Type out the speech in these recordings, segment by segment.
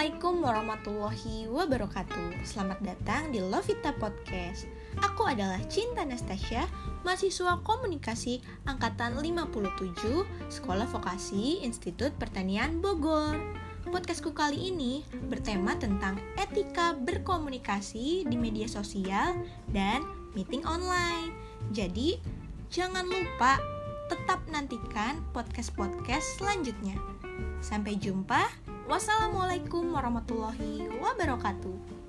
Assalamualaikum warahmatullahi wabarakatuh. Selamat datang di Lovita Podcast. Aku adalah Cinta Nastasia Mahasiswa Komunikasi Angkatan 57 Sekolah Vokasi Institut Pertanian Bogor. Podcastku kali ini bertema tentang etika berkomunikasi di media sosial dan meeting online. Jadi jangan lupa tetap nantikan podcast-podcast selanjutnya. Sampai jumpa Wassalamualaikum warahmatullahi wabarakatuh.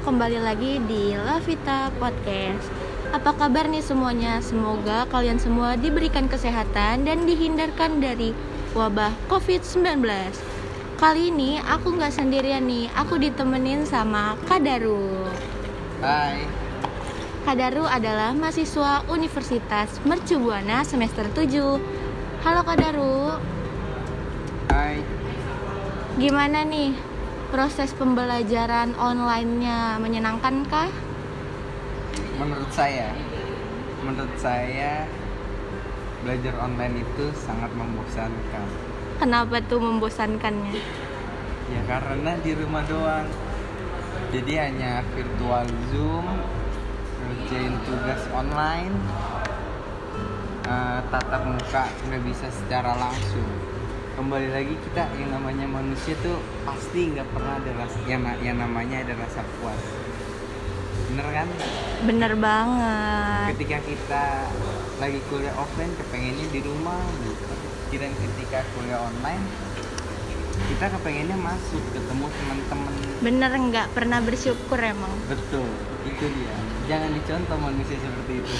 Kembali lagi di Lavita Podcast. Apa kabar nih semuanya? Semoga kalian semua diberikan kesehatan dan dihindarkan dari wabah COVID-19. Kali ini aku nggak sendirian nih, aku ditemenin sama Kadaru. Hai. Kadaru adalah mahasiswa Universitas Mercu Buana semester 7. Halo Kadaru, Hai. gimana nih proses pembelajaran online-nya menyenangkankah? Menurut saya, menurut saya belajar online itu sangat membosankan. Kenapa tuh membosankannya? Ya karena di rumah doang. Jadi hanya virtual Zoom, ngerjain tugas online, eh, tatap muka nggak bisa secara langsung. Kembali lagi kita yang namanya manusia tuh pasti nggak pernah ada rasa yang, yang namanya ada rasa puas. Bener kan? Bener banget. ketika kita lagi kuliah offline kepengennya di rumah gitu dan ketika kuliah online kita kepengennya masuk ketemu teman-teman Bener nggak pernah bersyukur emang. betul itu dia jangan dicontoh manusia seperti itu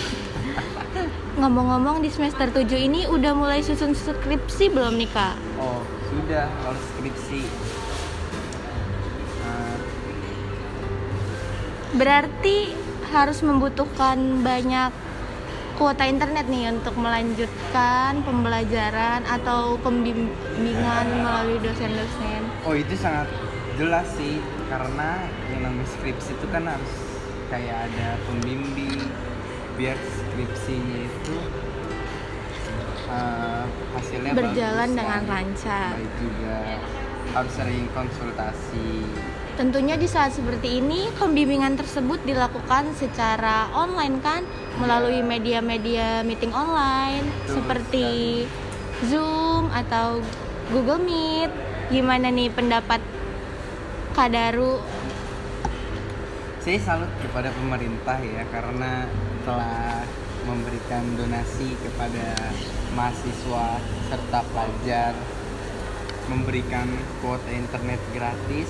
Ngomong-ngomong di semester 7 ini udah mulai susun skripsi belum nih kak? oh sudah kalau skripsi Berarti harus membutuhkan banyak kuota internet nih untuk melanjutkan pembelajaran atau pembimbingan melalui dosen-dosen. oh itu sangat jelas sih karena yang namanya skripsi itu kan harus kayak ada pembimbing biar skripsinya itu eh, hasilnya Berjalan bagus dengan kan. lancar. baik juga harus sering konsultasi Tentunya di saat seperti ini pembimbingan tersebut dilakukan secara online kan melalui media-media meeting online Betul seperti Zoom atau Google Meet. Gimana nih pendapat Kadaru? saya salut kepada pemerintah ya karena telah memberikan donasi kepada mahasiswa serta pelajar memberikan kuota internet gratis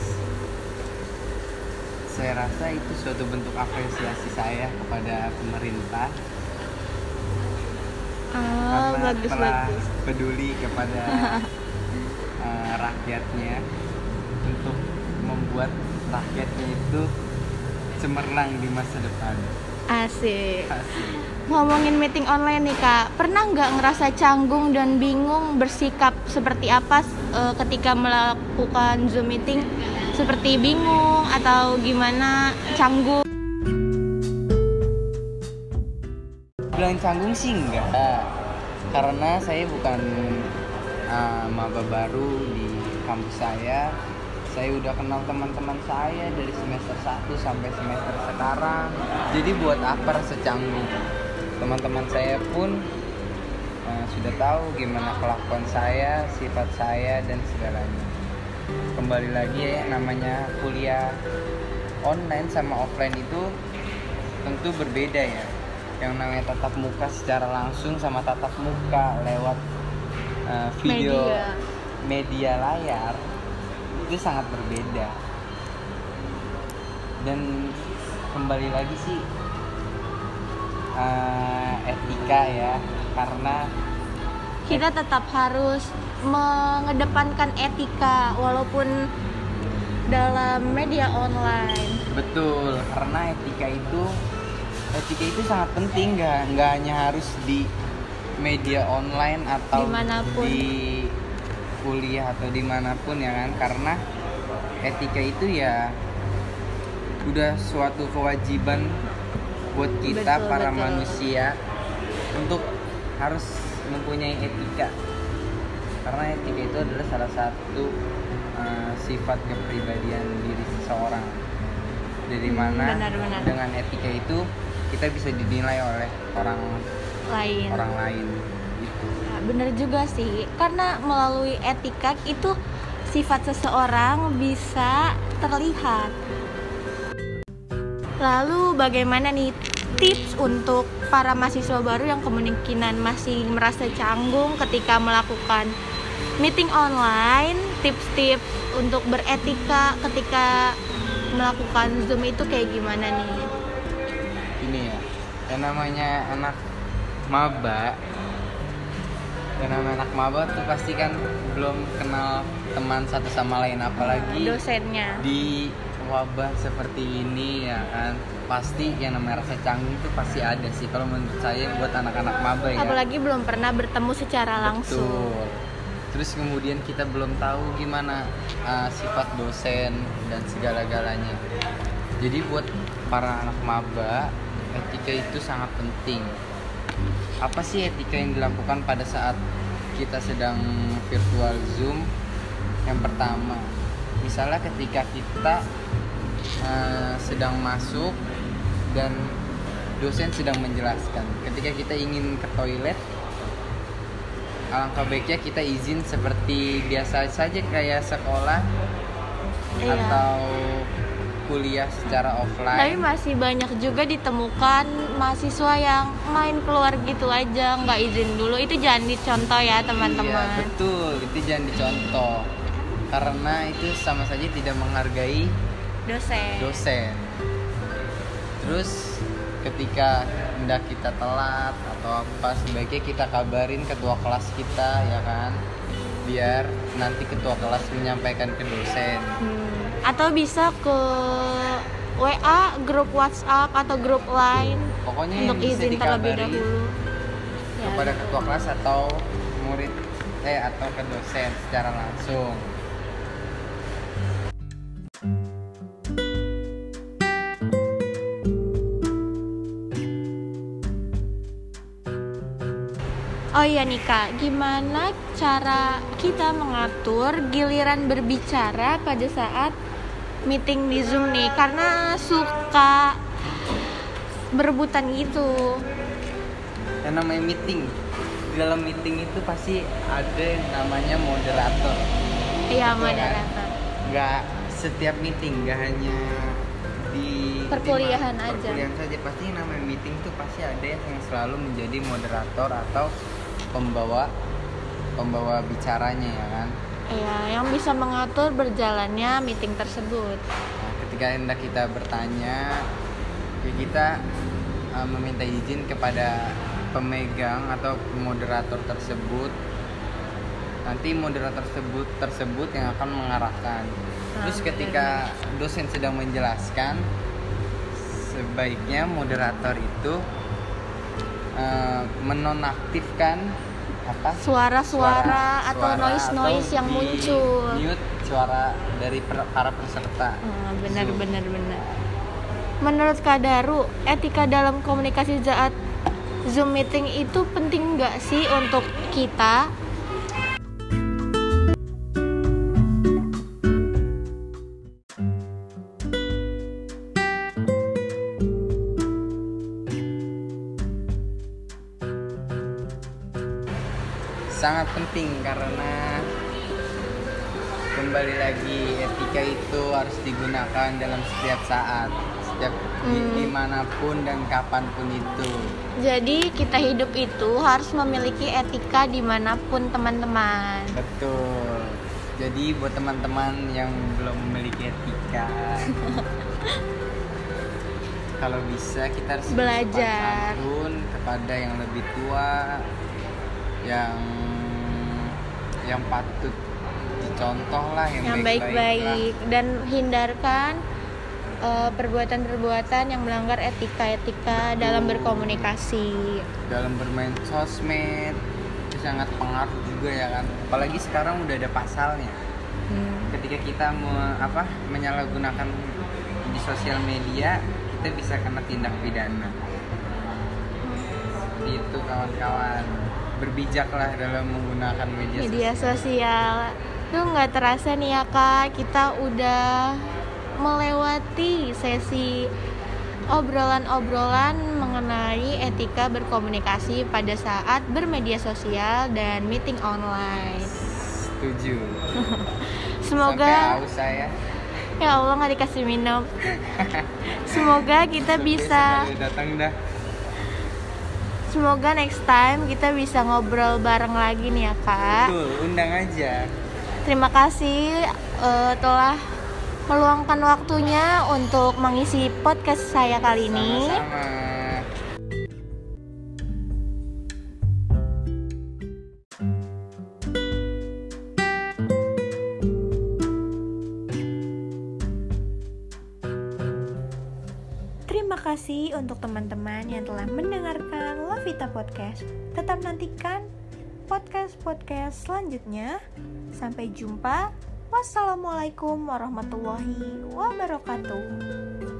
saya rasa itu suatu bentuk apresiasi saya kepada pemerintah Ah, karena bagus telah bagus. peduli kepada eh, rakyatnya untuk membuat rakyatnya itu cemerlang di masa depan. Asik. Asik. Ngomongin meeting online nih kak, pernah nggak ngerasa canggung dan bingung bersikap seperti apa eh, ketika melakukan Zoom meeting? Seperti bingung atau gimana canggung? Bilang canggung sih enggak, karena saya bukan uh, maba baru di kampus saya. Saya udah kenal teman-teman saya dari semester 1 sampai semester sekarang. Jadi buat apa rasa canggung? Teman-teman saya pun uh, sudah tahu gimana kelakuan saya, sifat saya dan segalanya. Kembali lagi ya namanya kuliah online sama offline itu tentu berbeda ya yang namanya tatap muka secara langsung sama tatap muka lewat uh, video Media. media layar itu sangat berbeda dan kembali lagi sih uh, etika ya karena Kita tetap harus mengedepankan etika walaupun dalam media online. betul karena etika itu etika itu sangat penting nggak nggak hanya harus di media online atau Di mana pun. di kuliah atau di mana pun ya kan karena etika itu ya udah suatu kewajiban buat kita Betul, para betul. manusia untuk harus mempunyai etika karena etika itu adalah salah satu uh, sifat kepribadian diri seseorang dari Hmm, mana benar-benar. dengan etika itu kita bisa dinilai oleh orang lain orang lain gitu. Ya, bener juga sih karena melalui etika itu sifat seseorang bisa terlihat lalu bagaimana nih tips untuk para mahasiswa baru yang kemungkinan masih merasa canggung ketika melakukan meeting online tips-tips untuk beretika ketika melakukan zoom itu kayak gimana nih? Ini ya yang namanya anak maba. Yang namanya anak maba tuh pasti kan belum kenal teman satu sama lain apalagi dosennya. di wabah seperti ini ya kan. Pasti yang namanya rasa canggung itu pasti ada sih kalau menurut saya buat anak-anak maba ya. Apalagi belum pernah bertemu secara langsung. Betul. Terus kemudian kita belum tahu gimana uh, sifat dosen dan segala-galanya. Jadi buat para anak maba, etika itu sangat penting. Apa sih etika yang dilakukan pada saat kita sedang virtual Zoom? Yang pertama, misalnya ketika kita uh, sedang masuk dan dosen sedang menjelaskan. Ketika kita ingin ke toilet, alangkah baiknya kita izin seperti biasa saja kayak sekolah Iya. atau kuliah secara Tapi offline. masih banyak juga ditemukan mahasiswa yang main keluar gitu aja, nggak izin dulu. Itu jangan dicontoh ya Iya, teman-teman. betul, itu jangan dicontoh. Karena itu sama saja tidak menghargai Dosen. dosen. Terus ketika hendak kita telat atau apa sebaiknya kita kabarin ketua kelas kita ya kan? Biar nanti ketua kelas menyampaikan ke dosen. Hmm. Atau bisa ke WA, grup WhatsApp atau grup lain. Pokoknya yang untuk bisa izin terlebih dahulu. Ya, kepada ketua kelas atau murid eh atau ke dosen secara langsung Oh iya nih kak, gimana cara kita mengatur giliran berbicara pada saat meeting di Zoom nih? Karena suka berebutan gitu. yang namanya meeting di dalam meeting itu pasti ada yang namanya moderator Iya, Betul, moderator. nggak setiap meeting nggak hanya di Perkuliahan di- aja. perkuliahan saja pasti yang namanya meeting tuh pasti ada yang selalu menjadi moderator atau pembawa pembawa bicaranya ya kan Iya, yang bisa mengatur berjalannya meeting tersebut. Nah, ketika hendak kita bertanya, ya kita uh, meminta izin kepada pemegang atau moderator tersebut. Nanti moderator tersebut tersebut yang akan mengarahkan. Terus Nah, ketika dosen sedang menjelaskan, sebaiknya moderator itu uh, menonaktifkan apa? Suara-suara atau noise-noise yang di muncul. mute suara dari per- para peserta Hmm, benar Zoom. benar benar. Menurut Kak Daru, etika dalam komunikasi saat Zoom meeting itu penting nggak sih untuk kita? Sangat penting karena kembali lagi etika itu harus digunakan dalam setiap saat setiap di- Hmm. di mana pun dan kapan pun itu Jadi kita hidup itu harus memiliki etika di mana pun teman-teman. betul jadi buat teman-teman yang belum memiliki etika kalau bisa kita harus Belajar. santun kepada yang lebih tua yang yang patut dicontoh lah yang, Yang baik-baik dan hindarkan eh, perbuatan-perbuatan yang melanggar etika-etika dalam berkomunikasi. dalam bermain sosmed itu sangat pengaruh juga ya kan. Apalagi sekarang udah ada pasalnya. Hmm. ketika kita me- apa menyalahgunakan di sosial media kita bisa kena tindak pidana. Itu kawan-kawan berbijaklah dalam menggunakan media, Media sosial sosial. Tuh nggak terasa nih ya kak, kita udah melewati sesi obrolan-obrolan mengenai etika berkomunikasi pada saat bermedia sosial dan meeting online. setuju sampai Semoga saya ya Allah nggak dikasih minum. Semoga kita bisa, datang dah semoga next time kita bisa ngobrol bareng lagi nih ya kak. betul undang aja Terima kasih eh, telah meluangkan waktunya untuk mengisi podcast saya kali ini. sama-sama Terima kasih untuk teman-teman yang telah mendengarkan Lavita Podcast. Tetap nantikan podcast-podcast selanjutnya. Sampai jumpa. Wassalamualaikum warahmatullahi wabarakatuh.